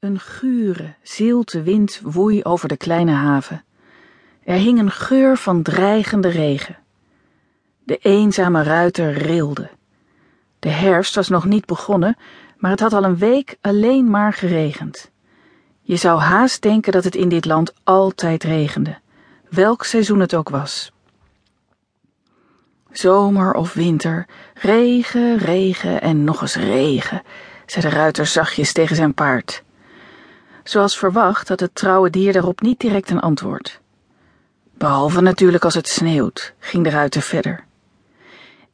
Een gure, zilte wind woei over de kleine haven. Er hing een geur van dreigende regen. De eenzame ruiter rilde. De herfst was nog niet begonnen, maar het had al een week alleen maar geregend. Je zou haast denken dat het in dit land altijd regende, welk seizoen het ook was. Zomer of winter, regen, regen en nog eens regen, zei de ruiter zachtjes tegen zijn paard. Zoals verwacht had het trouwe dier daarop niet direct een antwoord. Behalve natuurlijk als het sneeuwt, ging de ruiter verder.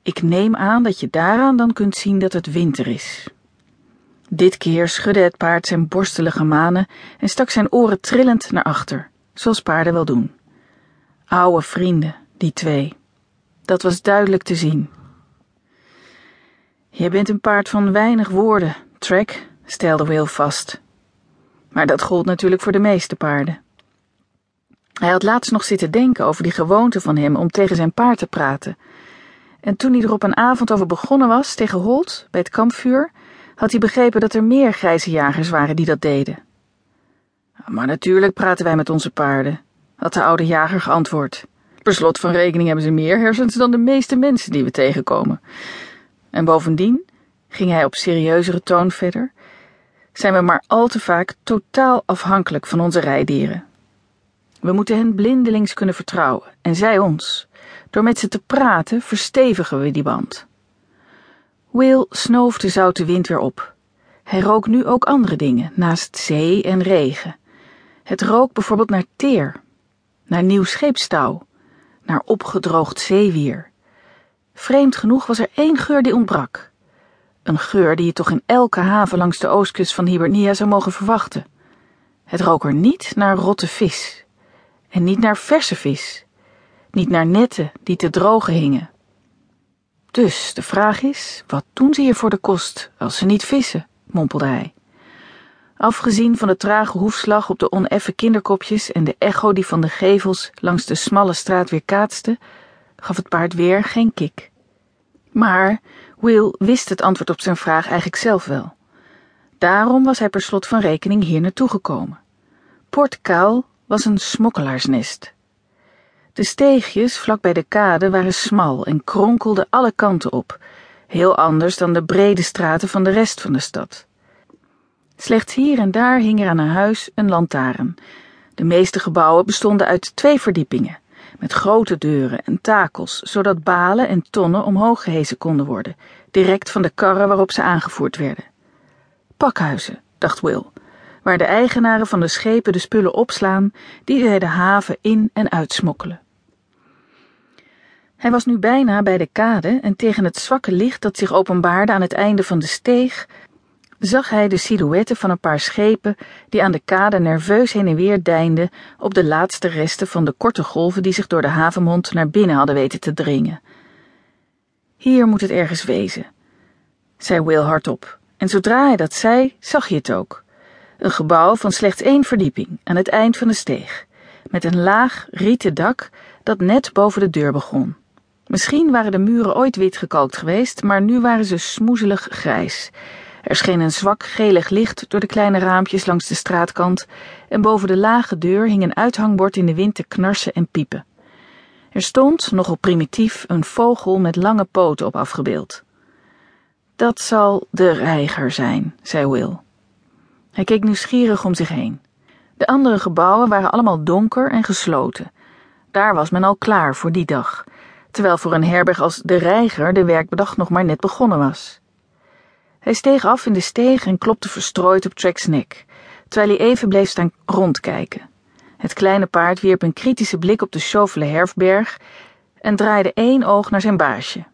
Ik neem aan dat je daaraan dan kunt zien dat het winter is. Dit keer schudde het paard zijn borstelige manen en stak zijn oren trillend naar achter, zoals paarden wel doen. Oude vrienden, die twee. Dat was duidelijk te zien. Je bent een paard van weinig woorden, Trek, stelde Will vast. Maar dat gold natuurlijk voor de meeste paarden. Hij had laatst nog zitten denken over die gewoonte van hem om tegen zijn paard te praten. En toen hij er op een avond over begonnen was tegen Holt bij het kampvuur, had hij begrepen dat er meer grijze jagers waren die dat deden. Maar natuurlijk praten wij met onze paarden, had de oude jager geantwoord. Per slot van rekening hebben ze meer hersens dan de meeste mensen die we tegenkomen. En bovendien, ging hij op serieuzere toon verder, zijn we maar al te vaak totaal afhankelijk van onze rijdieren. We moeten hen blindelings kunnen vertrouwen, en zij ons. Door met ze te praten verstevigen we die band. Will snoof de zoute wind weer op. Hij rook nu ook andere dingen, naast zee en regen. Het rook bijvoorbeeld naar teer, naar nieuw scheepstouw, naar opgedroogd zeewier. Vreemd genoeg was er één geur die ontbrak. Een geur die je toch in elke haven langs de oostkust van Hibernia zou mogen verwachten. Het rook er niet naar rotte vis. En niet naar verse vis. Niet naar netten die te drogen hingen. Dus de vraag is, wat doen ze hier voor de kost als ze niet vissen, mompelde hij. Afgezien van de trage hoefslag op de oneffen kinderkopjes en de echo die van de gevels langs de smalle straat weer kaatste, gaf het paard weer geen kik. Maar Will wist het antwoord op zijn vraag eigenlijk zelf wel. Daarom was hij per slot van rekening hier naartoe gekomen. Port Kaal was een smokkelaarsnest. De steegjes vlak bij de kade waren smal en kronkelden alle kanten op, heel anders dan de brede straten van de rest van de stad. Slechts hier en daar hing er aan een huis een lantaarn. De meeste gebouwen bestonden uit twee verdiepingen, met grote deuren en takels, zodat balen en tonnen omhoog gehezen konden worden, direct van de karren waarop ze aangevoerd werden. Pakhuizen, dacht Will, waar de eigenaren van de schepen de spullen opslaan die zij de haven in en uitsmokkelen. Hij was nu bijna bij de kade en tegen het zwakke licht dat zich openbaarde aan het einde van de steeg, zag hij de silhouetten van een paar schepen die aan de kade nerveus heen en weer deinden op de laatste resten van de korte golven die zich door de havenmond naar binnen hadden weten te dringen. Hier moet het ergens wezen, zei Will hardop, en zodra hij dat zei, zag je het ook. Een gebouw van slechts één verdieping aan het eind van de steeg, met een laag rieten dak dat net boven de deur begon. Misschien waren de muren ooit wit gekalkt geweest, maar nu waren ze smoezelig grijs. Er scheen een zwak gelig licht door de kleine raampjes langs de straatkant en boven de lage deur hing een uithangbord in de wind te knarsen en piepen. Er stond, nogal primitief, een vogel met lange poten op afgebeeld. Dat zal de reiger zijn, zei Will. Hij keek nieuwsgierig om zich heen. De andere gebouwen waren allemaal donker en gesloten. Daar was men al klaar voor die dag, terwijl voor een herberg als de Reiger de werkbedag nog maar net begonnen was. Hij steeg af in de steeg en klopte verstrooid op Track's nek, terwijl hij even bleef staan rondkijken. Het kleine paard wierp een kritische blik op de Chauffele Herfberg en draaide één oog naar zijn baasje.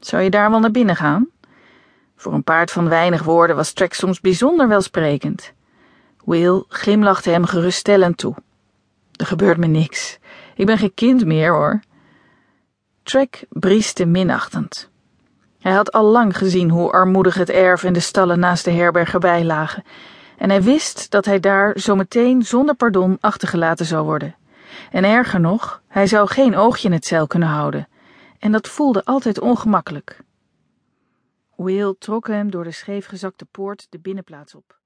Zou je daar wel naar binnen gaan? Voor een paard van weinig woorden was Track soms bijzonder welsprekend. Will glimlachte hem geruststellend toe. Er gebeurt me niks. Ik ben geen kind meer, hoor. Track brieste minachtend. Hij had al lang gezien hoe armoedig het erf en de stallen naast de herberg erbij lagen, en hij wist dat hij daar zometeen zonder pardon achtergelaten zou worden. En erger nog, hij zou geen oogje in het zeil kunnen houden, en dat voelde altijd ongemakkelijk. Will trok hem door de scheefgezakte poort de binnenplaats op.